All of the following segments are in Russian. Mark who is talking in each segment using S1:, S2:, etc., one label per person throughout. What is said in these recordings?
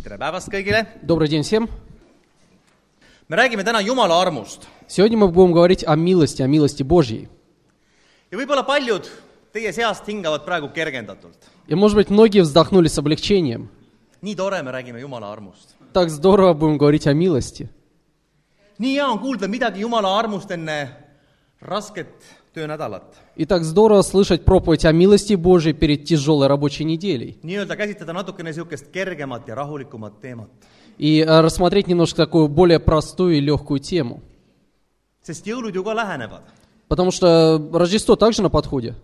S1: tere päevast kõigile!
S2: Добрый день всем.
S1: me räägime täna Jumala armust
S2: Сегодня мы будем говорить о милости, о милости Божьей.
S1: ja võib-olla paljud teie seast hingavad praegu kergendatult.
S2: И, может быть, многие вздохнули с облегчением.
S1: nii tore, me räägime Jumala armust.
S2: Так здорово будем говорить о милости.
S1: nii hea on kuulda midagi Jumala armust enne rasket töönädalat.
S2: И так здорово слышать проповедь о милости Божьей перед тяжелой рабочей неделей. И э, рассмотреть немножко такую более простую и легкую тему. Потому что Рождество также на подходе.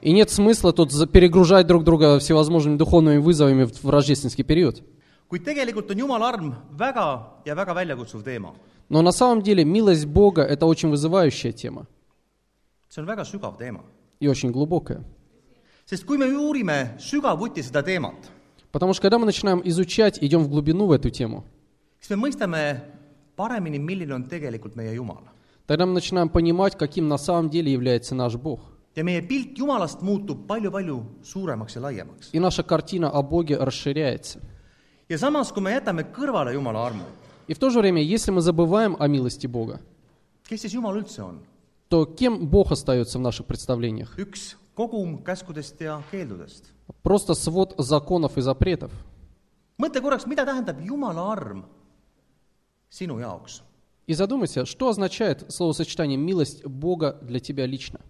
S2: И нет смысла тут перегружать друг друга всевозможными духовными вызовами в рождественский период.
S1: Kuid tegelikult on Jumala arm väga ja väga väljakutsuv teema.
S2: Но на самом деле милость Бога – это очень вызывающая тема
S1: see on väga sügav teema.
S2: и очень глубокая.
S1: sest kui me uurime sügavuti seda teemat,
S2: Потому что когда мы начинаем изучать, идем в глубину в эту тему,
S1: siis me mõistame paremini, milline on tegelikult meie Jumal.
S2: тогда мы начинаем понимать, каким на самом деле является наш Бог.
S1: ja meie pilt Jumalast muutub palju-palju suuremaks ja laiemaks.
S2: И наша картина о Боге расширяется.
S1: Ja samas, kui me jätame kõrvale Jumala armu,
S2: И в то же время, если мы забываем о милости Бога,
S1: kes siis Jumal üldse on?
S2: то кем Бог остается в наших представлениях?
S1: üks kogum käskudest ja keeldudest.
S2: Просто свод законов и запретов.
S1: mõtle korraks, mida tähendab Jumala arm sinu jaoks.
S2: И задумайся, что означает словосочетание «милость Бога для тебя лично».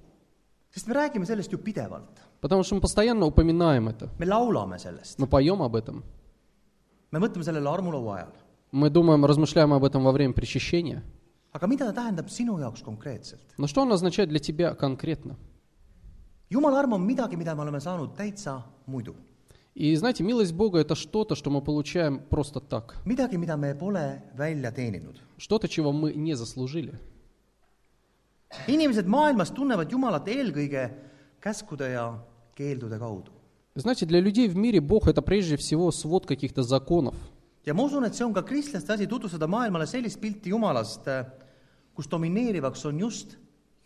S1: sest me räägime sellest ju pidevalt.
S2: Потому что мы постоянно упоминаем это.
S1: me laulame sellest,
S2: Мы поем об этом.
S1: me mõtleme sellele armulaua ajal.
S2: Мы думаем, размышляем об этом во время причащения.
S1: aga mida ta tähendab sinu jaoks konkreetselt?
S2: Но что он означает для тебя конкретно?
S1: Jumala arm on midagi, mida me oleme saanud täitsa muidu.
S2: И знаете, милость Бога – это что-то, что мы получаем просто так.
S1: midagi, mida me pole välja teeninud.
S2: Что-то, чего мы не заслужили.
S1: inimesed maailmas tunnevad Jumalat eelkõige käskude ja keeldude kaudu.
S2: Знаете, для людей в мире Бог – это прежде всего свод каких-то законов.
S1: ja ma usun, et see on ka kristlaste asi tutvustada maailmale sellist pilti Jumalast, kus domineerivaks on just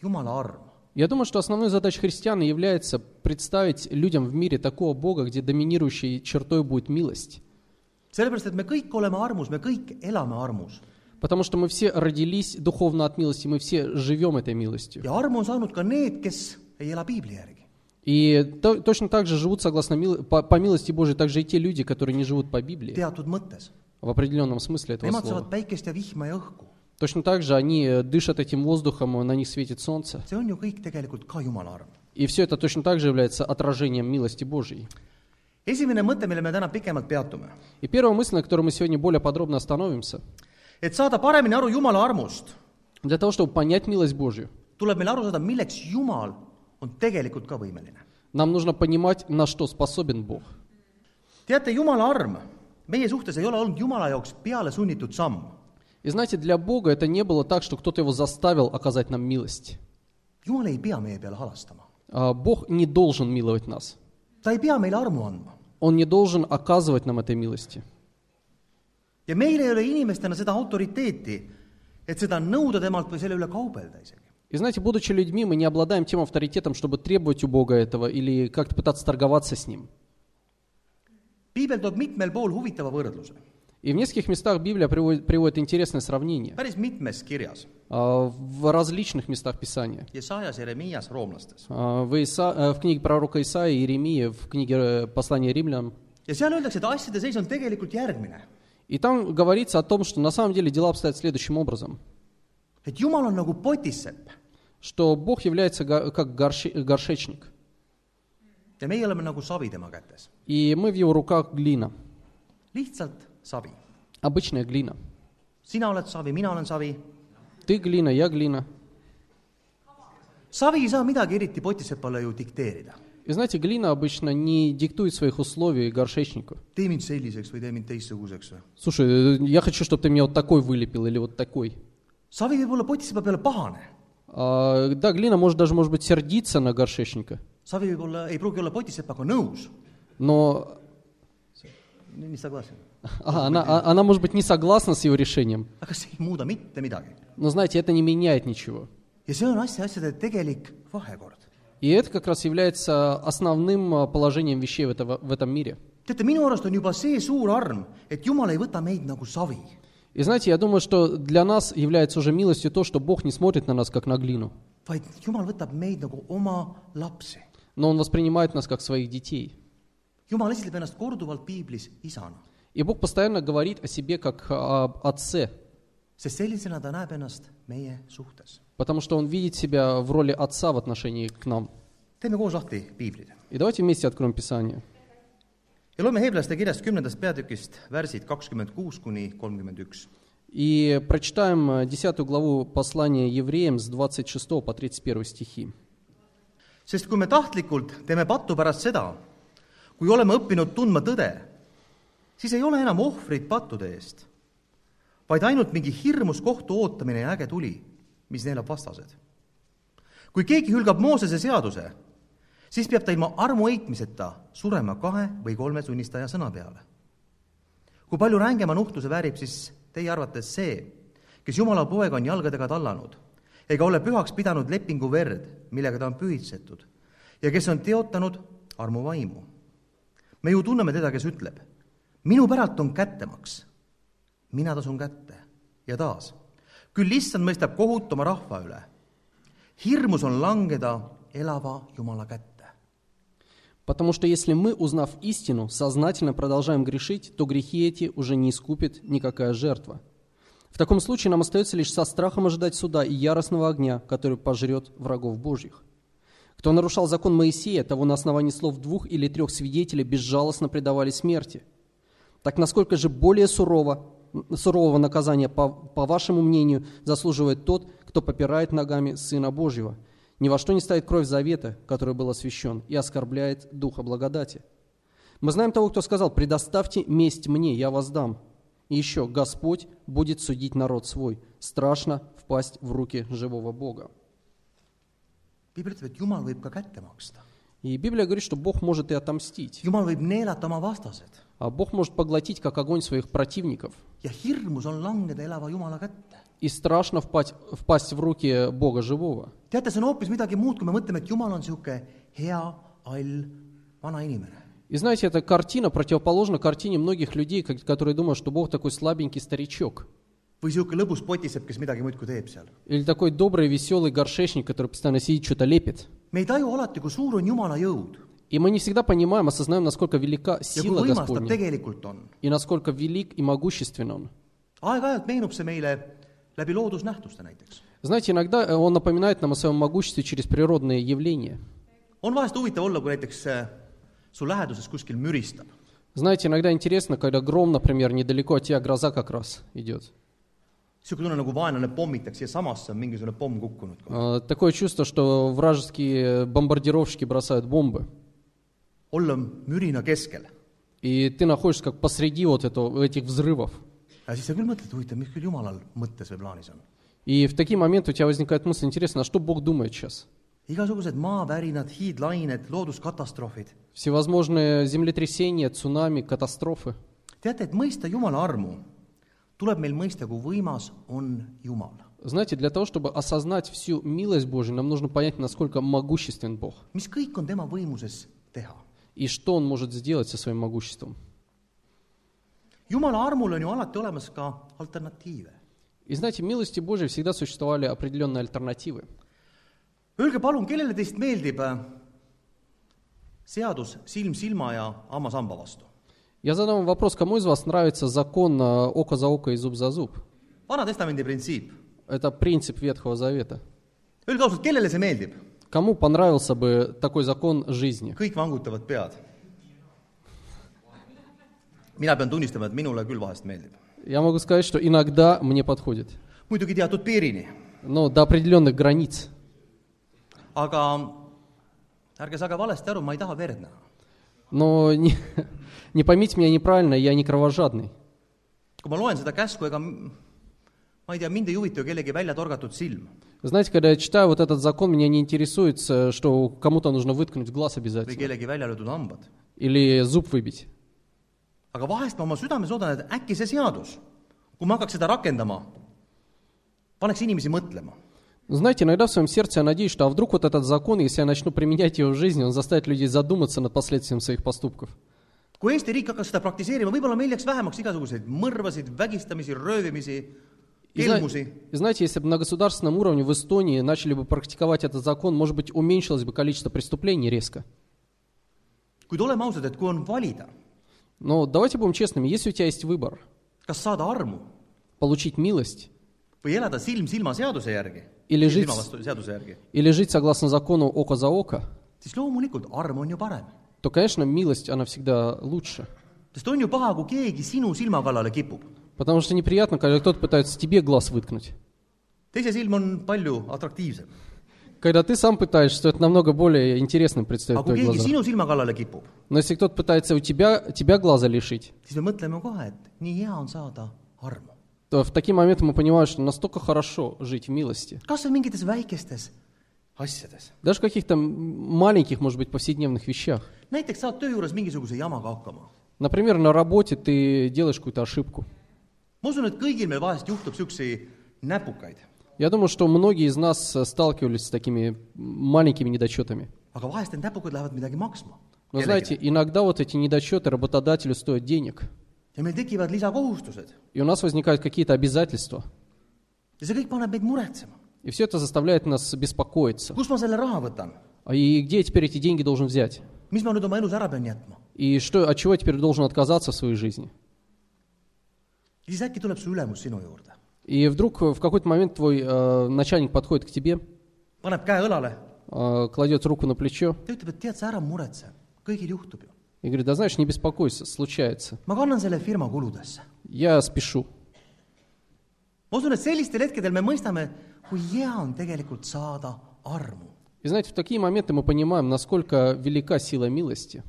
S1: Jumala arm.
S2: Я думаю, что основной задачей христиан является представить людям в мире такого Бога, где доминирующей чертой будет милость.
S1: sellepärast, et me kõik oleme armus, me kõik elame armus.
S2: Потому что мы все родились духовно от милости, мы все живем этой милостью.
S1: ja armu on saanud ka need, kes ei ela piibli järgi.
S2: И то- точно так же живут согласно мил- по, по милости Божией также и те люди, которые не живут по Библии, в определенном смысле этого
S1: Nemad
S2: слова. Точно так же они э, дышат этим воздухом, на них светит солнце. И все это точно так же является отражением милости Божьей.
S1: esimene mõte, mille me täna pikemalt peatume. Et saada paremini aru Jumala armust,
S2: для того, чтобы понять милость Божью,
S1: tuleb meil aru saada, milleks Jumal on tegelikult ka võimeline.
S2: нам нужно понимать, на что способен Бог.
S1: teate, Jumala arm meie suhtes ei ole olnud Jumala jaoks peale sunnitud samm.
S2: И знаете, для Бога это не было так, что кто-то его заставил оказать нам милость.
S1: Jumal ei pea meie peale halastama.
S2: А Бог не должен миловать нас.
S1: ta ei pea meile armu andma.
S2: Он не должен оказывать нам этой милости.
S1: ja meil ei ole inimestena seda autoriteeti, et seda nõuda temalt või selle üle kaubelda isegi.
S2: И знаете, будучи людьми, мы не обладаем тем авторитетом, чтобы требовать у Бога этого или как-то пытаться торговаться с Ним.
S1: piibel toob mitmel pool huvitava võrdluse,
S2: И в нескольких местах Библия приводит, приводит интересное сравнение
S1: päris mitmes kirjas,
S2: а, в различных местах Писания.
S1: Jesajas, Jeremias, roomlastes.
S2: А, В, Иса- э, в книге пророка Исаии Иеремии, в книге э, послания римлянам.
S1: ja seal öeldakse, et asjade seis on tegelikult järgmine.
S2: И там говорится о том, что на самом деле дела обстоят следующим образом.
S1: et Jumal on nagu potissepp
S2: Что Бог является как горше- горшечник.
S1: ja meie oleme nagu savi tema kätes.
S2: И мы в его руках глина.
S1: lihtsalt savi.
S2: Обычная глина.
S1: sina oled savi, mina olen savi.
S2: Ты глина, я глина.
S1: savi ei saa midagi eriti potissepale ju dikteerida.
S2: И знаете, глина обычно не диктует своих условий горшечнику.
S1: tee mind selliseks või tee mind teistsuguseks või.
S2: Слушай, э, я хочу, чтобы ты мне вот такой вылепил или вот такой.
S1: savi võib olla potissepa peale pahane.
S2: А, да, глина может даже, может быть, сердиться на горшечника,
S1: savi võib olla, ei pruugi olla potissepaga nõus.
S2: но
S1: nii soglasi.
S2: а, она, а- она, может быть, не согласна с его решением. Но знаете, это не меняет ничего. И это как раз является основным а, положением вещей в, этого, в этом мире.
S1: teate, minu arust on juba see suur arm, et Jumal ei võta meid nagu savi.
S2: И знаете, я думаю, что для нас является уже милостью то, что Бог не смотрит на нас как на глину,
S1: vaid Jumal võtab meid nagu oma lapsi.
S2: но Он воспринимает нас как своих детей.
S1: Jumal esitleb ennast korduvalt piiblis isana,
S2: И Бог постоянно говорит о себе как об Отце,
S1: sest sellisena ta näeb ennast meie suhtes.
S2: потому что Он видит себя в роли Отца в отношении к нам.
S1: teeme koos lahti piiblid
S2: И давайте вместе откроем Писание.
S1: ja loeme Heeblaste kirjast kümnendast peatükist värsid kakskümmend kuus kuni kolmkümmend üks .
S2: И прочитаем э, 10 главу послания евреям с 26 по 31 стихи.
S1: sest kui me tahtlikult teeme pattu pärast seda , kui oleme õppinud tundma tõde , siis ei ole enam ohvrit pattude eest , vaid ainult mingi hirmus kohtu ootamine ja äge tuli , mis neelab vastased . kui keegi hülgab Moosese seaduse , siis peab ta ilma armuheitmiseta surema kahe või kolme tunnistaja sõna peale. kui palju rängema nuhtluse väärib siis teie arvates see, kes Jumala poega on jalgadega tallanud ega ole pühaks pidanud lepingu verd, millega ta on pühitsetud ja kes on teotanud armuvaimu. me ju tunneme teda, kes ütleb, minu päralt on kättemaks, mina tasun kätte ja taas, küll issand mõistab kohut oma rahva üle. hirmus on langeda elava Jumala kätte.
S2: Потому что если мы, узнав истину, сознательно продолжаем грешить, то грехи эти уже не искупит никакая жертва. В таком случае нам остается лишь со страхом ожидать суда и яростного огня, который пожрет врагов Божьих. Кто нарушал закон Моисея, того на основании слов двух или трех свидетелей безжалостно предавали смерти. Так насколько же более сурово, сурового наказания, по, по вашему мнению, заслуживает тот, кто попирает ногами Сына Божьего, ни во что не ставит кровь завета, который был освящен, и оскорбляет Духа благодати. Мы знаем того, кто сказал, «Предоставьте месть мне, я воздам». И еще, Господь будет судить народ свой. Страшно впасть в руки живого Бога.
S1: piibel ütleb, et Jumal võib ka kätte maksta.
S2: И Библия говорит, что Бог может и отомстить.
S1: Jumal võib neelata oma vastased
S2: А Бог может поглотить, как огонь, своих противников.
S1: ja hirmus on langeda elava Jumala kätte.
S2: И страшно впасть, впасть в руки Бога живого.
S1: teate, see on hoopis midagi muud, kui me mõtleme, et Jumal on niisugune hea, all vana inimene.
S2: И знаете, эта картина противоположна картине многих людей, которые думают, что Бог такой слабенький старичок.
S1: või niisugune lõbus potissepp, kes midagi muudkui teeb seal.
S2: Или такой добрый, веселый горшечник, который постоянно сидит, что-то лепит.
S1: me ei taju alati, kui suur on Jumala jõud
S2: И мы не всегда понимаем, осознаем, насколько велика сила Господня и насколько велик и могуществен Он.
S1: aeg-ajalt meenub see meile läbi loodusnähtuste näiteks.
S2: Знаете, иногда э, Он напоминает нам о своем могуществе через природные явления.
S1: on vahest huvitav olla, kui näiteks su läheduses kuskil müristab.
S2: Знаете, иногда интересно, когда гром, например, недалеко от тебя гроза как раз идет.
S1: niisugune tunne, nagu vaenlane pommitaks siiasamasse, on mingisugune pomm kukkunud.
S2: Э, Такое чувство, что вражеские бомбардировщики бросают бомбы.
S1: olla mürina keskel.
S2: И ты находишься как посреди вот этого, этих взрывов.
S1: Ja siis sa küll mõtled, huvitav, mis küll Jumalal mõttes või plaanis on.
S2: И в такие моменты у тебя возникает мысль, интересно, а что Бог думает сейчас?
S1: igasugused maavärinad, hiidlained, looduskatastroofid.
S2: Всевозможные землетрясения, цунами, катастрофы.
S1: teate, et mõista Jumala armu, tuleb meil mõista, kui võimas on Jumal.
S2: Знаете, для того, чтобы осознать всю милость Божию, нам нужно понять, насколько могуществен Бог
S1: mis kõik on tema võimuses teha.
S2: и что Он может сделать со своим могуществом.
S1: Jumala armul on ju alati olemas ka alternatiive.
S2: И знаете, милости Божьей всегда существовали определенные альтернативы.
S1: Öelge palun, kellele teist meeldib äh, seadus silm silma ja hammas hamba vastu?
S2: Я задам вам вопрос, кому из вас нравится закон э, око за око и зуб за зуб?
S1: Vana-testamendi printsiip.
S2: Это принцип Ветхого Завета.
S1: Öelge ausalt, kellele see meeldib?
S2: Кому понравился бы такой закон жизни?
S1: kõik vangutavad pead. Mina pean tunnistama, et minule küll vahest meeldib.
S2: Я могу сказать, что иногда мне подходит,
S1: muidugi teatud piirini,
S2: но до определенных границ.
S1: aga ärge saage valesti aru, ma ei taha verd näha.
S2: Но не, не поймите меня неправильно, я не кровожадный.
S1: kui ma loen seda käsku, ega ma ei tea, mind ei huvita ju kellegi välja torgatud silm.
S2: Знаете, когда я читаю вот этот закон, меня не интересует, э, что кому-то нужно выткнуть глаз обязательно или зуб выбить.
S1: Aga vahest ma oma südames loodan, et äkki see seadus, kui ma hakkaks seda rakendama, paneks inimesi mõtlema.
S2: Знаете, иногда в своем сердце я надеюсь, что а вдруг вот этот закон, если я начну применять его в жизни, он заставит людей задуматься над последствиями своих поступков.
S1: kui Eesti riik hakkas seda praktiseerima, võib-olla meil jääks vähemaks igasuguseid mõrvasid, vägistamisi, röövimisi, kelmusi.
S2: знаете, если бы на государственном уровне в Эстонии начали бы практиковать этот закон, может быть, уменьшилось бы количество преступлений резко.
S1: kuid oleme ausad, et kui on valida,
S2: Но давайте будем честными, если у тебя есть выбор,
S1: kas saada armu
S2: получить милость
S1: või elada silm silma seaduse järgi,
S2: или жить,
S1: silma vastu seaduse järgi,
S2: или жить согласно закону око за око,
S1: siis loomulikult arm on ju parem.
S2: то, конечно, милость, она всегда лучше.
S1: sest on ju paha, kui keegi sinu silma kallale kipub.
S2: Потому что неприятно, когда кто-то пытается тебе глаз выткнуть.
S1: teise silm on palju atraktiivsem.
S2: Когда ты сам пытаешься, то это намного более интересным
S1: silma kallale kipub,
S2: Но если кто-то пытается у тебя, тебя глаза лишить, то в такие моменты мы понимаем, что настолько хорошо жить в милости. Даже в каких-то маленьких, может быть, повседневных вещах. Например, на работе ты делаешь какую-то ошибку.
S1: ma usun, et kõigil meil vahest juhtub niisuguseid näpukaid,
S2: Я думаю, что многие из нас э, сталкивались с такими маленькими недочетами.
S1: aga vahest need näpukad lähevad midagi maksma.
S2: Но знаете, иногда вот эти недочеты работодателю стоят денег.
S1: ja meil tekivad lisakohustused
S2: И у нас возникают какие-то обязательства.
S1: ja see kõik paneb meid muretsema.
S2: И все это заставляет нас беспокоиться.
S1: kust ma selle raha võtan?
S2: А И где я теперь эти деньги должен взять?
S1: mis ma nüüd oma elus ära pean jätma?
S2: И что, от чего я теперь должен отказаться в своей жизни?
S1: ja siis äkki tuleb su ülemus sinu juurde,
S2: И вдруг э, в какой-то момент твой э, начальник подходит к тебе,
S1: paneb käe õlale
S2: э, кладет руку на плечо
S1: ja ütleb , et tead sa , ära muretse , kõigil juhtub ju .
S2: и говорит, да знаешь, не беспокойся, случается.
S1: ma kannan selle firma kuludesse .
S2: Я спешу.
S1: ma usun , et sellistel hetkedel me mõistame , kui hea on tegelikult saada armu .
S2: И знаете, в такие моменты мы понимаем, насколько велика сила милости.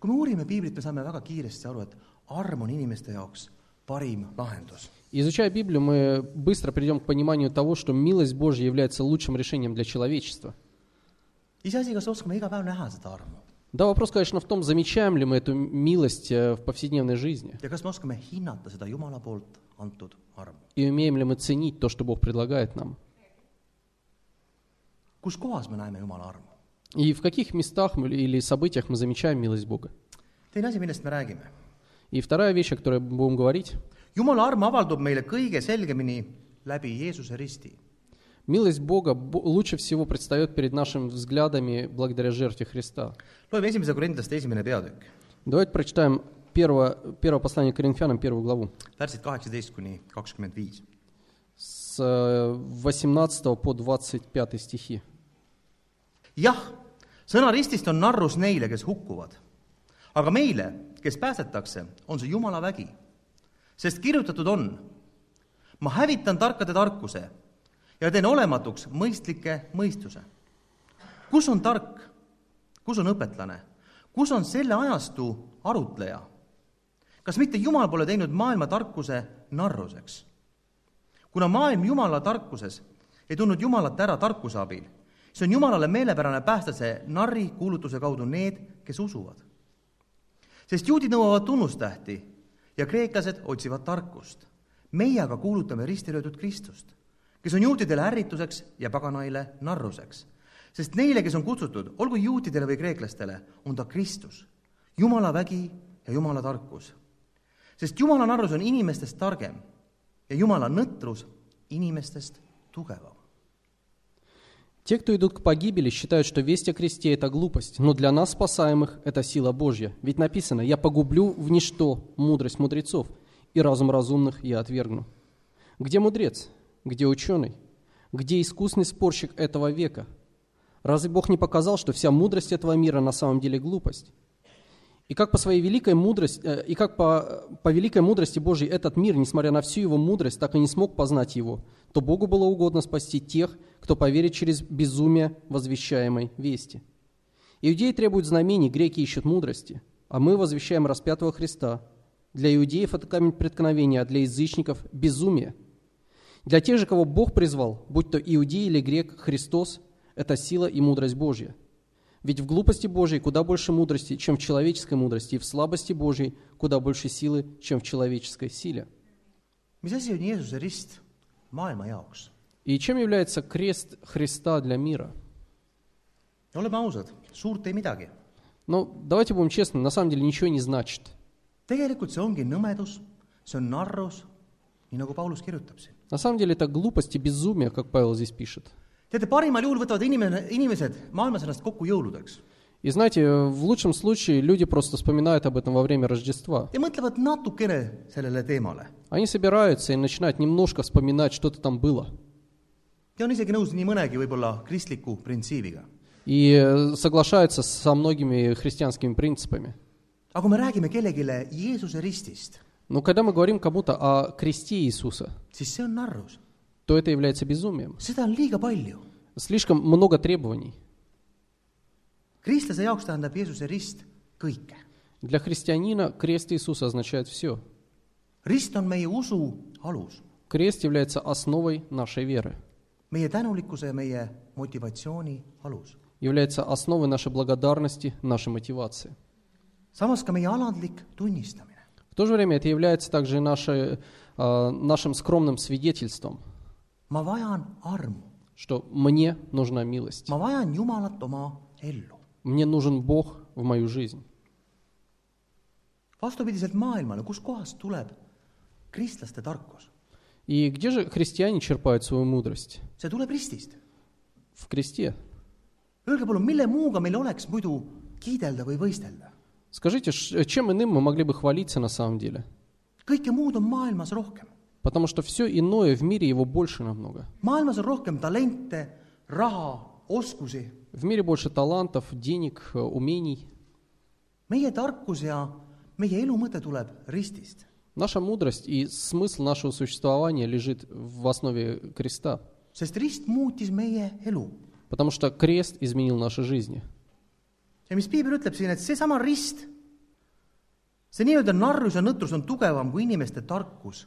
S1: kui me uurime piiblit , me saame väga kiiresti aru , et arm on inimeste jaoks parim lahendus .
S2: Изучая Библию, мы быстро придем к пониманию того, что милость Божья является лучшим решением для человечества. Да, вопрос, конечно, в том, замечаем ли мы эту милость э, в повседневной жизни, и умеем ли мы ценить то, что Бог предлагает нам. И в каких местах или событиях мы замечаем милость Бога. И вторая вещь, о которой будем говорить,
S1: Jumala arm avaldub meile kõige selgemini läbi Jeesuse risti .
S2: милость Бога бо- лучше всего предстает перед нашими взглядами благодаря жертве Христа.
S1: loeme esimese Korintlaste esimene peatükk ,
S2: Давайте прочитаем первое, первое послание к Коринфянам, первую главу,
S1: värsid kaheksateist kuni kakskümmend viis .
S2: с э, 18 по 25 стихи.
S1: jah , sõna ristist on narrus neile , kes hukkuvad . aga meile , kes päästetakse , on see Jumala vägi . sest kirjutatud on, ma hävitan tarkade tarkuse ja teen olematuks mõistlike mõistuse. kus on tark, kus on õpetlane, kus on selle ajastu arutleja? kas mitte Jumal pole teinud maailma tarkuse narruseks? kuna maailm Jumala tarkuses ei tundnud Jumalat ära tarkuse abil, siis on Jumalale meelepärane päästa see narri kuulutuse kaudu need, kes usuvad. sest juudid nõuavad tunnustähti ja kreeklased otsivad tarkust. meie aga kuulutame risti löödud Kristust, kes on juutidele ärrituseks ja paganaile narruseks. sest neile, kes on kutsutud, olgu juutidele või kreeklastele, on ta Kristus, Jumala vägi ja Jumala tarkus. sest Jumala narrus on inimestest targem ja Jumala nõtrus inimestest tugevam.
S2: Те, кто идут к погибели, считают, что весть о кресте – это глупость, но для нас, спасаемых, это сила Божья. Ведь написано «Я погублю в ничто мудрость мудрецов, и разум разумных я отвергну». Где мудрец? Где ученый? Где искусный спорщик этого века? Разве Бог не показал, что вся мудрость этого мира на самом деле глупость? И как по своей великой мудрости, э, и как по, по великой мудрости Божьей этот мир, несмотря на всю его мудрость, так и не смог познать его, то Богу было угодно спасти тех, кто поверит через безумие возвещаемой вести. Иудеи требуют знамений, греки ищут мудрости, а мы возвещаем распятого Христа. Для иудеев это камень преткновения, а для язычников – безумие. Для тех же, кого Бог призвал, будь то иудей или грек, Христос – это сила и мудрость Божья. Ведь в глупости Божьей куда больше мудрости, чем в человеческой мудрости, и в слабости Божьей куда больше силы, чем в человеческой силе.
S1: mis asi on Jeesuse rist maailma jaoks?
S2: И чем является крест Христа для мира?
S1: ja oleme ausad, suurt ei midagi.
S2: Ну, давайте будем честны, на самом деле ничего не значит.
S1: tegelikult see ongi nõmedus, see on narrus, nii nagu Paulus kirjutab siin.
S2: На самом деле это глупость и безумие, как Павел здесь пишет.
S1: teate, parimal juhul võtavad inimene, inimesed maailmas ennast kokku jõuludeks
S2: И знаете, в лучшем случае люди просто вспоминают об этом во время Рождества. Они собираются и начинают немножко вспоминать, что-то там было. И э, соглашаются со многими христианскими принципами. Но когда мы говорим кому-то о кресте Иисуса, то это является безумием. Слишком много требований.
S1: Kristlase jaoks tähendab Jeesuse rist kõike.
S2: Для христианина крест Иисуса означает все.
S1: rist on meie usu alus,
S2: Крест является основой нашей веры,
S1: meie tänulikkuse ja meie motivatsiooni alus.
S2: является основой нашей благодарности, нашей мотивации.
S1: samas ka meie alandlik tunnistamine.
S2: В то же время это является также и нашей, э, нашим скромным свидетельством,
S1: ma vajan armu,
S2: что мне нужна милость,
S1: ma vajan Jumalat oma ellu.
S2: Мне нужен Бог в мою жизнь.
S1: vastupidiselt maailmale, kuskohast tuleb kristlaste tarkus?
S2: И где же христиане черпают свою мудрость?
S1: see tuleb ristist.
S2: В кресте.
S1: Öelge palun, mille muuga meil oleks muidu kiidelda või võistelda?
S2: Скажите, чем иным мы могли бы хвалиться на самом деле?
S1: kõike muud on maailmas rohkem.
S2: Потому что все иное в мире его больше намного.
S1: maailmas on rohkem talente, raha, oskusi.
S2: В мире больше талантов, денег, э, умений.
S1: meie tarkus ja meie elu mõte tuleb ristist .
S2: Наша мудрость и смысл нашего существования лежит в основе креста.
S1: sest rist muutis meie elu .
S2: Потому что крест изменил наши жизни.
S1: ja mis piibel ütleb siin , et seesama rist , see nii-öelda narrus ja nõtrus on tugevam kui inimeste tarkus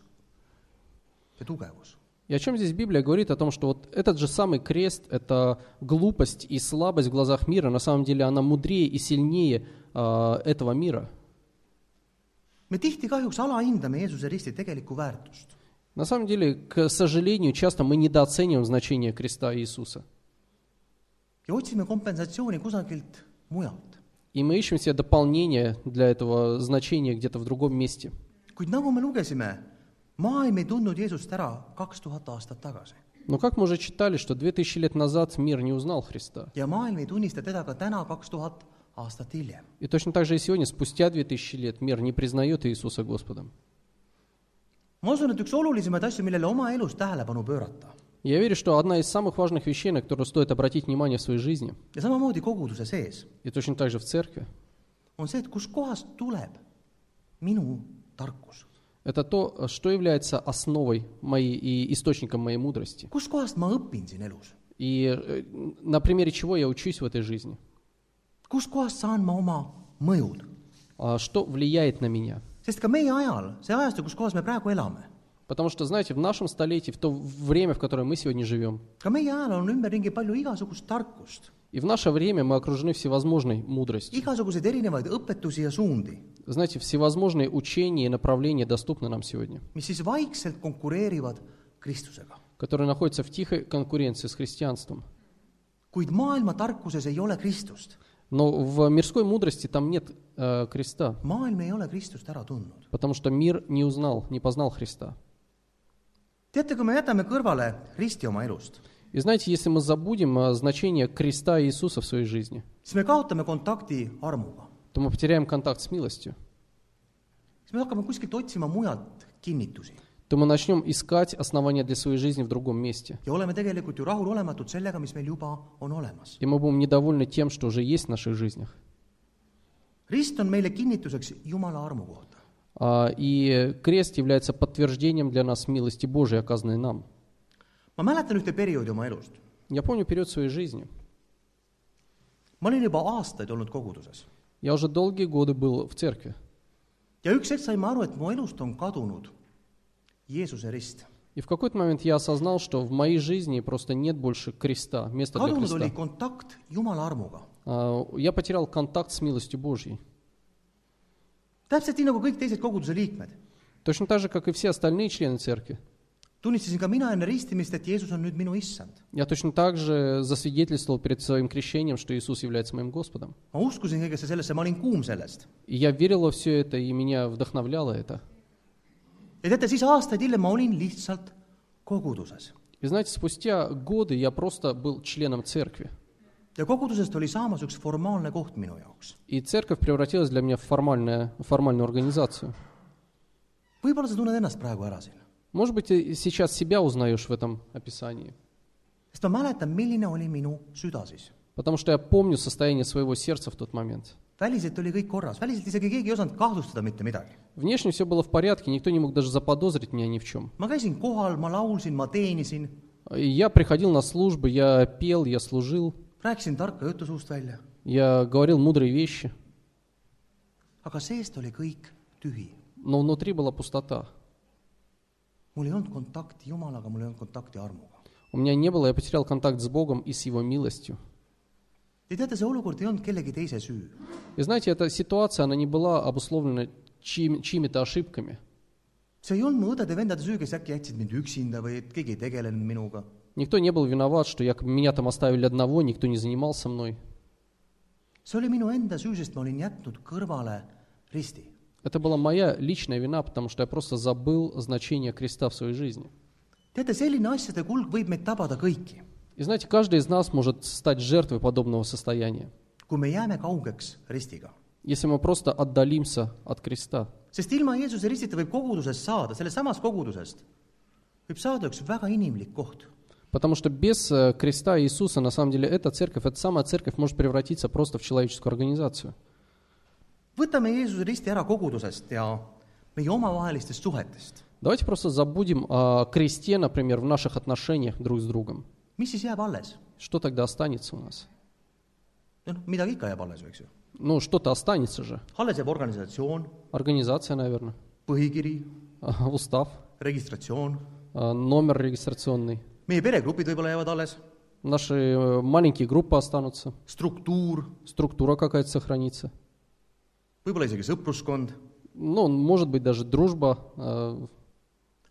S1: ja tugevus .
S2: И о чем здесь Библия говорит? О том, что вот этот же самый крест, это глупость и слабость в глазах мира, на самом деле она мудрее и сильнее а, этого мира.
S1: me tihti kahjuks alahindame Jeesuse risti tegelikku väärtust.
S2: На самом деле, к сожалению, часто мы недооцениваем значение креста Иисуса.
S1: ja otsime kompensatsiooni kusagilt mujalt.
S2: И мы ищем себе дополнение для этого значения где-то в другом месте.
S1: kuid nagu me lugesime, maailm ei tundnud Jeesust ära kaks tuhat aastat tagasi
S2: Но как мы уже читали, что 2000 лет назад мир не узнал Христа.
S1: ja maailm ei tunnista teda ka täna kaks tuhat aastat hiljem.
S2: И точно так же и сегодня, спустя 2000 лет, мир не признает Иисуса Господом.
S1: ma usun, et üks olulisemaid asju, millele oma elus tähelepanu pöörata
S2: Я верю, что одна из самых важных вещей, на которую стоит обратить внимание в своей жизни,
S1: ja samamoodi koguduse sees,
S2: и точно так же в церкви,
S1: on see, et kuskohast tuleb minu tarkus,
S2: это то, что является основой моей и источником моей мудрости.
S1: kuskohast ma õpin siin elus,
S2: И э, на примере чего я учусь в этой жизни.
S1: kuskohast saan ma oma mõjud,
S2: Что влияет на меня.
S1: sest ka meie ajal, see ajastu, kus kohas me praegu elame,
S2: Потому что, знаете, в нашем столетии, в то время, в которое мы сегодня живем,
S1: ka meie ajal on ümberringi palju igasugust tarkust,
S2: и в наше время мы окружены всевозможной мудростью.
S1: igasuguseid erinevaid õpetusi ja suundi,
S2: Знаете, всевозможные учения и направления доступны нам сегодня,
S1: mis siis vaikselt konkureerivad Kristusega.
S2: которые находятся в тихой конкуренции с христианством.
S1: kuid maailma tarkuses ei ole Kristust.
S2: Но в мирской мудрости там нет э, креста,
S1: maailm ei ole Kristust ära tundnud.
S2: потому что мир не узнал, не познал Христа.
S1: teate, kui me jätame kõrvale risti oma elust,
S2: И знаете, если мы забудем э, значение креста Иисуса в своей жизни,
S1: siis me kaotame kontakti armuga.
S2: то мы потеряем контакт с милостью,
S1: siis me hakkame kuskilt otsima mujalt kinnitusi
S2: то мы начнем искать основания для своей жизни в другом месте.
S1: ja oleme tegelikult ju rahulolematud sellega, mis meil juba on olemas.
S2: И мы будем недовольны тем, что уже есть в наших жизнях.
S1: rist on meile kinnituseks Jumala armu kohta.
S2: А, И крест является подтверждением для нас милости Божией, оказанной нам.
S1: Ma mäletan ühte perioodi oma elust.
S2: Я помню период своей жизни.
S1: ma olin juba aastaid olnud koguduses
S2: Я уже долгие годы был в церкви.
S1: ja üks hetk sain ma aru, et mu elust on kadunud Jeesuse rist.
S2: И в какой-то момент я осознал, что в моей жизни просто нет больше креста, места для
S1: kadunud oli
S2: креста.
S1: kontakt Jumala armuga.
S2: А, Я потерял контакт с милостью Божьей.
S1: täpselt nii, nagu kõik teised koguduse liikmed.
S2: Точно так же, как и все остальные члены церкви.
S1: tunnistasin ka mina enne ristimist , et Jeesus on nüüd minu issand .
S2: Я точно так же засвидетельствовал перед своим крещением, что Иисус является моим Господом.
S1: ma uskusin kõigesse sellesse , ma olin kuum sellest .
S2: И я верил во все это, и меня вдохновляло это.
S1: ja teate , siis aastaid hiljem ma olin lihtsalt koguduses .
S2: И знаете, спустя годы я просто был членом церкви.
S1: ja kogudusest oli saamas üks formaalne koht minu jaoks .
S2: И церковь превратилась для меня в формальное, формальную организацию.
S1: võib-olla sa tunned ennast praegu ära siin ,
S2: Может быть, ты сейчас себя узнаешь в этом описании.
S1: sest ma mäletan, milline oli minu süda siis.
S2: Потому что я помню состояние своего сердца в тот момент.
S1: väliselt oli kõik korras, väliselt isegi keegi ei osanud kahtlustada mitte midagi.
S2: Внешне все было в порядке, никто не мог даже заподозрить меня ни в чем.
S1: ma käisin kohal, ma laulsin, ma teenisin,
S2: И я приходил на службы, я пел, я служил,
S1: rääkisin tarka juttu suust välja,
S2: я говорил мудрые вещи,
S1: aga seest oli kõik tühi.
S2: но внутри была пустота.
S1: mul ei olnud kontakti Jumalaga , mul ei olnud kontakti armuga .
S2: У меня не было, я потерял контакт с Богом и с Его милостью.
S1: ja teate , see olukord ei olnud kellegi teise süü .
S2: И знаете, эта ситуация, она не была обусловлена чьими- чьими-то ошибками.
S1: see ei olnud mu õdede-vendade süü , kes äkki jätsid mind üksinda või et keegi ei tegelenud minuga .
S2: Никто не был виноват, что якобы меня там оставили одного, никто не занимался мной.
S1: see oli minu enda süü , sest ma olin jätnud kõrvale risti .
S2: Это была моя личная вина, потому что я просто забыл значение креста в своей жизни.
S1: teate, selline asjade kulg võib meid tabada kõiki,
S2: И знаете, каждый из нас может стать жертвой подобного состояния,
S1: kui me jääme kaugeks ristiga.
S2: если мы просто отдалимся от креста.
S1: sest ilma Jeesuse ristita võib kogudusest saada, sellest samast kogudusest võib saada üks väga inimlik koht.
S2: Потому что без э, креста Иисуса, на самом деле, эта церковь, эта самая церковь может превратиться просто в человеческую организацию.
S1: võtame Jeesuse risti ära kogudusest ja meie omavahelistest suhetest .
S2: Давайте просто забудем о кресте, например, в наших отношениях друг с другом.
S1: mis siis jääb alles ?
S2: Что тогда останется у нас?
S1: noh , midagi ikka jääb alles ju , eks ju .
S2: Ну, что-то останется же.
S1: alles jääb organisatsioon ,
S2: Организация, наверное,
S1: põhikiri ,
S2: устав,
S1: registratsioon ,
S2: а, номер регистрационный.
S1: meie peregrupid võib-olla jäävad alles ,
S2: Наши э, маленькие группы останутся,
S1: struktuur ,
S2: структура какая-то сохранится.
S1: Võib-olla isegi sõpruskond,
S2: Ну, может быть, даже дружба. э,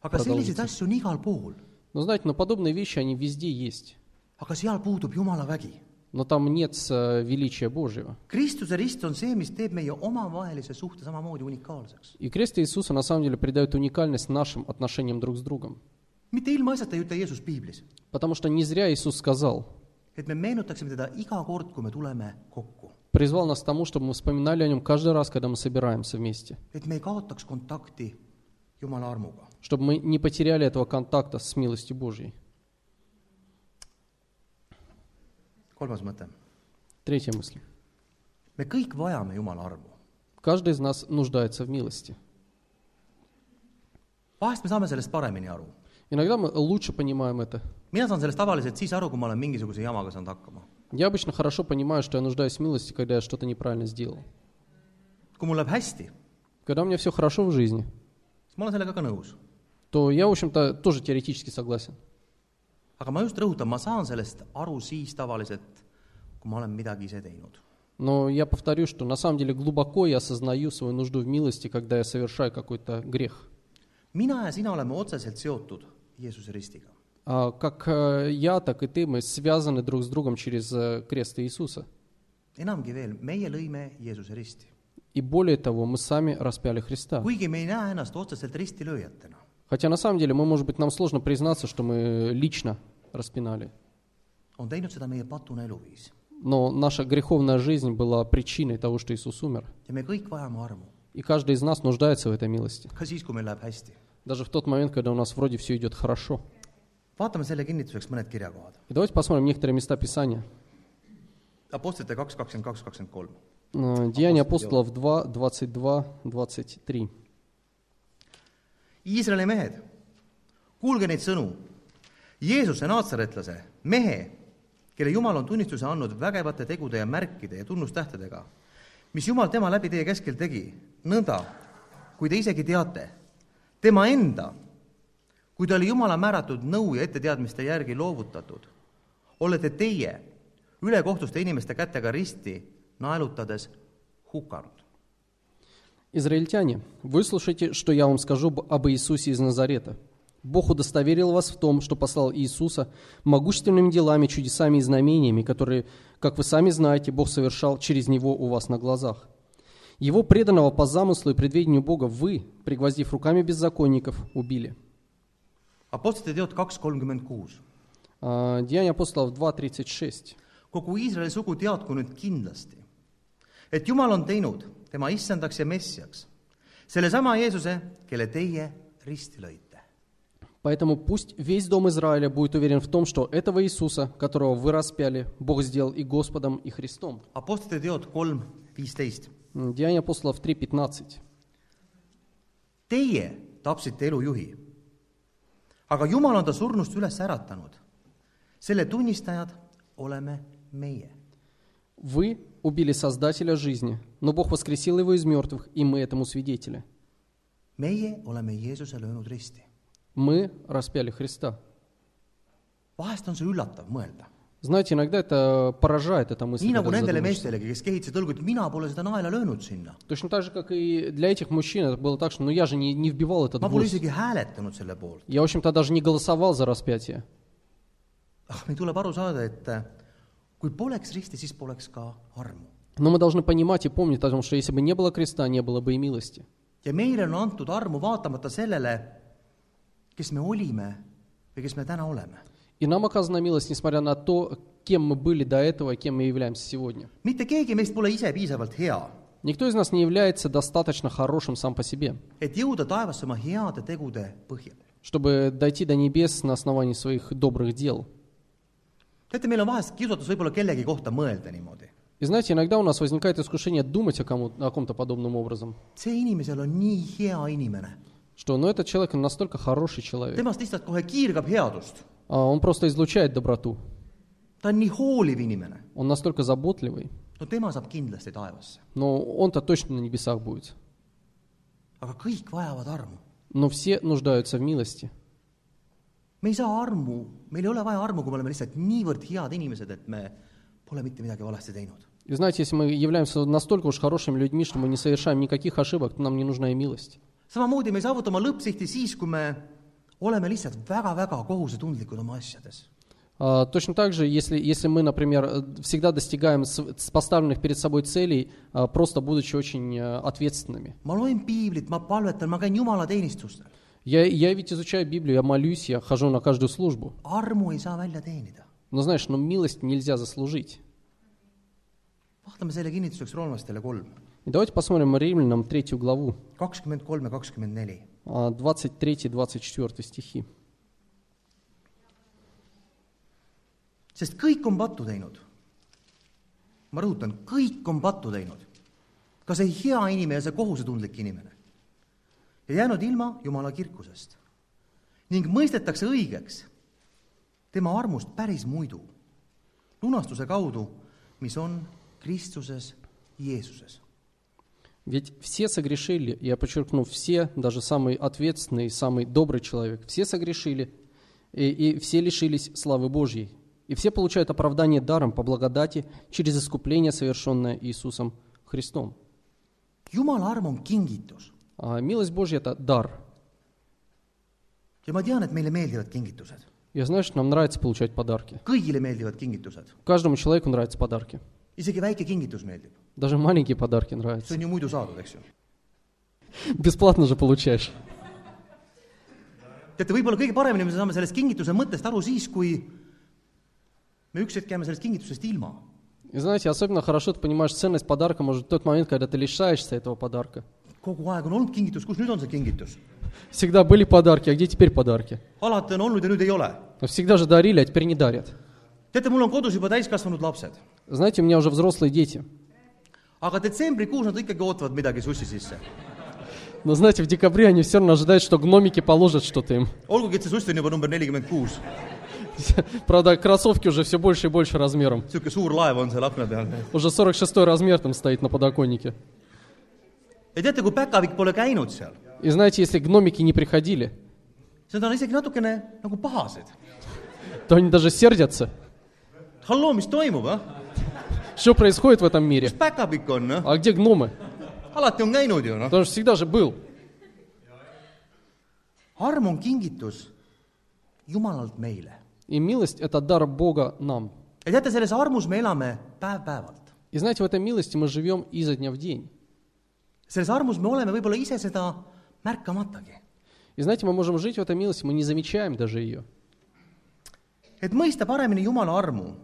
S1: aga selliseid asju on igal pool.
S2: Но знаете, но подобные вещи, они везде есть.
S1: aga seal puudub Jumala vägi.
S2: Но там нет э, величия Божьего.
S1: Kristuse rist on see, mis teeb meie omavahelise suhte samamoodi unikaalseks.
S2: И крест Иисуса на самом деле придает уникальность нашим отношениям друг с другом.
S1: mitte ilmaasjata ei ütle Jeesus piiblis,
S2: Потому что не зря Иисус сказал,
S1: et me meenutaksime teda iga kord, kui me tuleme kokku.
S2: Призвал нас к тому, чтобы мы вспоминали о нем каждый раз, когда мы собираемся вместе. Чтобы мы не потеряли этого контакта с милостью Божьей. Третья мысль.
S1: me kõik vajame Jumala armu.
S2: Каждый из нас нуждается в милости.
S1: vahest me saame sellest paremini aru.
S2: Иногда мы лучше понимаем это.
S1: mina saan sellest tavaliselt siis aru, kui ma olen mingisuguse jamaga saanud hakkama.
S2: Я обычно хорошо понимаю, что я нуждаюсь в милости, когда я что-то неправильно сделал.
S1: kui mul läheb hästi,
S2: Когда у меня все хорошо в жизни,
S1: siis ma olen sellega ka nõus.
S2: то я, в общем-то, тоже теоретически согласен.
S1: aga ma just rõhutan, ma saan sellest aru siis tavaliselt, kui ma olen midagi ise teinud.
S2: Но я повторю, что на самом деле глубоко я осознаю свою нужду в милости, когда я совершаю какой-то грех.
S1: mina ja sina oleme otseselt seotud Jeesuse ristiga.
S2: А как э, я, так и ты, мы связаны друг с другом через э, крест Иисуса.
S1: enamgi veel, meie lõime Jeesuse risti.
S2: И более того, мы сами распяли Христа.
S1: kuigi me ei näe ennast otseselt ristilööjatena,
S2: Хотя на самом деле, мы, может быть, нам сложно признаться, что мы лично распинали.
S1: on teinud seda meie patune eluviis
S2: Но наша греховная жизнь была причиной того, что Иисус умер.
S1: ja me kõik vajame armu,
S2: И каждый из нас нуждается в этой милости.
S1: ka siis, kui meil läheb hästi.
S2: Даже в тот момент, когда у нас вроде все идет хорошо.
S1: vaatame selle kinnituseks mõned kirjakohad .
S2: И давайте посмотрим некоторые места Писания.
S1: Apostlite kaks , kakskümmend kaks , kakskümmend kolm .
S2: Э, Деяния апостолов 2, 22, 23.
S1: Iisraeli mehed , kuulge neid sõnu . Jeesuse naatsaretlase , mehe , kelle Jumal on tunnistuse andnud vägevate tegude ja märkide ja tunnustähtedega , mis Jumal tema läbi teie keskel tegi , nõnda , kui te isegi teate , tema enda , kui ta oli Jumala määratud nõu ja etteteadmiste järgi loovutatud, olete teie ülekohtuste inimeste kätega risti naelutades hukanud.
S2: Израильтяне, выслушайте, что я вам скажу об Иисусе из Назарета. Бог удостоверил вас в том, что послал Иисуса могущественными делами, чудесами и знамениями, которые, как вы сами знаете, Бог совершал через Него у вас на глазах. Его преданного по замыслу и предвидению Бога вы, пригвоздив руками беззаконников, убили.
S1: Apostlite teod kaks kolmkümmend kuus.
S2: А, Деяния апостолов 2.36.
S1: kogu Iisraeli sugu teadku nüüd kindlasti, et Jumal on teinud tema issandaks ja messiaks sellesama Jeesuse, kelle teie risti lõite.
S2: Поэтому пусть весь дом Израиля будет уверен в том, что этого Иисуса, которого вы распяли, Бог сделал и Господом, и Христом.
S1: Apostlite teod kolm viisteist.
S2: М, Деяния апостолов 3.15.
S1: Teie tapsite elujuhi, aga Jumal on ta surnust üles äratanud. selle tunnistajad oleme meie.
S2: Вы убили Создателя жизни, но Бог воскресил его из мертвых, и мы этому свидетели.
S1: meie oleme Jeesuse löönud risti.
S2: Мы распяли Христа.
S1: vahest on see üllatav mõelda.
S2: Знаете, иногда это поражает, эта мысль.
S1: nii nagu
S2: когда ты
S1: nendele
S2: задумаешься.
S1: meestelegi, kes kehitasid õlgu, et mina pole seda naela löönud sinna.
S2: Точно так же, как и для этих мужчин, это было так, что ну я же не, не вбивал этот
S1: ma pole
S2: гвоздь.
S1: isegi hääletanud selle poolt.
S2: Я, в общем-то, даже не голосовал за распятие.
S1: ah , meil tuleb aru saada , et äh, kui poleks risti , siis poleks ka armu .
S2: Но мы должны понимать и помнить о том, что если бы не было креста, не было бы и милости.
S1: ja meile on antud armu vaatamata sellele , kes me olime või kes me täna oleme .
S2: И нам оказана милость, несмотря на то, кем мы были до этого, кем мы являемся сегодня.
S1: mitte keegi meist pole ise piisavalt hea,
S2: Никто из нас не является достаточно хорошим сам по себе,
S1: et jõuda taevasse oma heade tegude põhjal.
S2: чтобы дойти до небес на основании своих добрых дел.
S1: teate, meil on vahest kiusatus võib-olla kellegi kohta mõelda niimoodi.
S2: И знаете, иногда у нас возникает искушение думать о, кому, о ком-то подобным образом,
S1: see inimesel on nii hea inimene,
S2: что ну этот человек настолько хороший человек,
S1: temast lihtsalt kohe kiirgab headust.
S2: А он просто излучает доброту,
S1: ta on nii hooliv inimene,
S2: он настолько заботливый,
S1: no tema saab kindlasti taevasse.
S2: но он-то точно на небесах будет.
S1: aga kõik vajavad armu.
S2: Но все нуждаются в милости.
S1: me ei saa armu, meil ei ole vaja armu, kui me oleme lihtsalt niivõrd head inimesed, et me pole mitte midagi valesti teinud.
S2: И знаете, если мы являемся настолько уж хорошими людьми, что мы не совершаем никаких ошибок, то нам не нужна и милость.
S1: samamoodi me ei saavuta oma lõppsihti siis, kui me oleme lihtsalt väga-väga kohusetundlikud oma asjades.
S2: А, Точно так же, если, если мы, например, э, всегда достигаем с поставленных перед собой целей, а, просто будучи очень э, ответственными. Я, я ведь изучаю Библию, я молюсь, я хожу на каждую службу. Но знаешь, но милость нельзя заслужить.
S1: vaatame selle kinnituseks roomlastele kolm,
S2: И давайте посмотрим Римлянам третью главу,
S1: kakskümmend kolm ja kakskümmend neli .
S2: а, 23-24 стихи.
S1: sest kõik on pattu teinud . ma rõhutan , kõik on pattu teinud . ka see hea inimene ja see kohusetundlik inimene . ja jäänud ilma Jumala kirkusest . ning mõistetakse õigeks tema armust päris muidu , lunastuse kaudu , mis on Kristuses Jeesuses .
S2: Ведь все согрешили, я подчеркну, все, даже самый ответственный, самый добрый человек, все согрешили, и, и все лишились славы Божьей. И все получают оправдание даром по благодати через искупление, совершенное Иисусом Христом.
S1: jumala arm on kingitus
S2: А милость Божья – это дар.
S1: ja ma tean, et meile meeldivad kingitused.
S2: Я знаю, что нам нравится получать подарки.
S1: kõigile meeldivad kingitused,
S2: Каждому человеку нравятся подарки.
S1: Isegi väike kingitus meeldib.
S2: Даже маленькие подарки
S1: see
S2: нравятся.
S1: on ju muidu saadud, eks ju.
S2: Бесплатно же получаешь.
S1: teate, võib-olla kõige paremini me saame sellest kingituse mõttest aru siis, kui me üks hetk jääme sellest kingitusest ilma.
S2: И знаете, особенно хорошо ты понимаешь ценность подарка, может, в тот момент, когда ты лишаешься этого подарка.
S1: kogu aeg on olnud kingitus, kus nüüd on see kingitus?
S2: Всегда были подарки, а где теперь подарки?
S1: alati on olnud ja nüüd ei ole.
S2: Всегда же дарили, а теперь не дарят.
S1: teate, mul on kodus juba täiskasvanud lapsed,
S2: Знаете, у меня уже взрослые дети.
S1: aga detsembrikuus nad ikkagi ootavad midagi sussi sisse.
S2: Но знаете, в декабре они все равно ожидают, что гномики положат что-то им.
S1: olgugi, et see suss on juba number nelikümmend kuus,
S2: Правда, кроссовки уже все больше и больше размером.
S1: niisugune suur laev on seal akna peal.
S2: Уже 46 размер там стоит на подоконнике.
S1: ja teate, kui päkapikk pole käinud seal,
S2: И знаете, если гномики не приходили,
S1: siis nad on isegi natukene nagu pahased.
S2: то они даже сердятся.
S1: halloo, mis toimub, ah?
S2: Что происходит в этом мире? А где гномы?
S1: alati on käinud ju, noh.
S2: Потому что всегда же был.
S1: arm on kingitus Jumalalt meile.
S2: И милость – это дар Бога нам.
S1: ja teate, selles armus me elame päev-päevalt.
S2: И знаете, в этой милости мы живем изо дня в день.
S1: selles armus me oleme võib-olla ise seda märkamatagi.
S2: И знаете, мы можем жить в этой милости, мы не замечаем даже ее.
S1: et mõista paremini Jumala armu,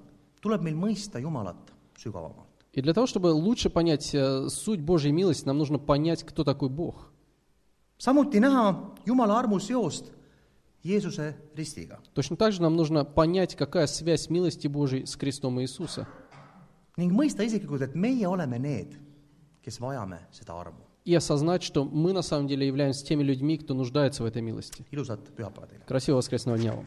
S1: tuleb meil mõista Jumalat sügavamalt.
S2: И для того, чтобы лучше понять э, суть Божьей милости, нам нужно понять, кто такой Бог.
S1: samuti näha Jumala armu seost Jeesuse ristiga
S2: Точно так же нам нужно понять, какая связь милости Божьей с крестом Иисуса.
S1: ning mõista isiklikult, et meie oleme need, kes vajame seda armu.
S2: И осознать, что мы на самом деле являемся теми людьми, кто нуждается в этой милости. Красивого воскресного дня вам!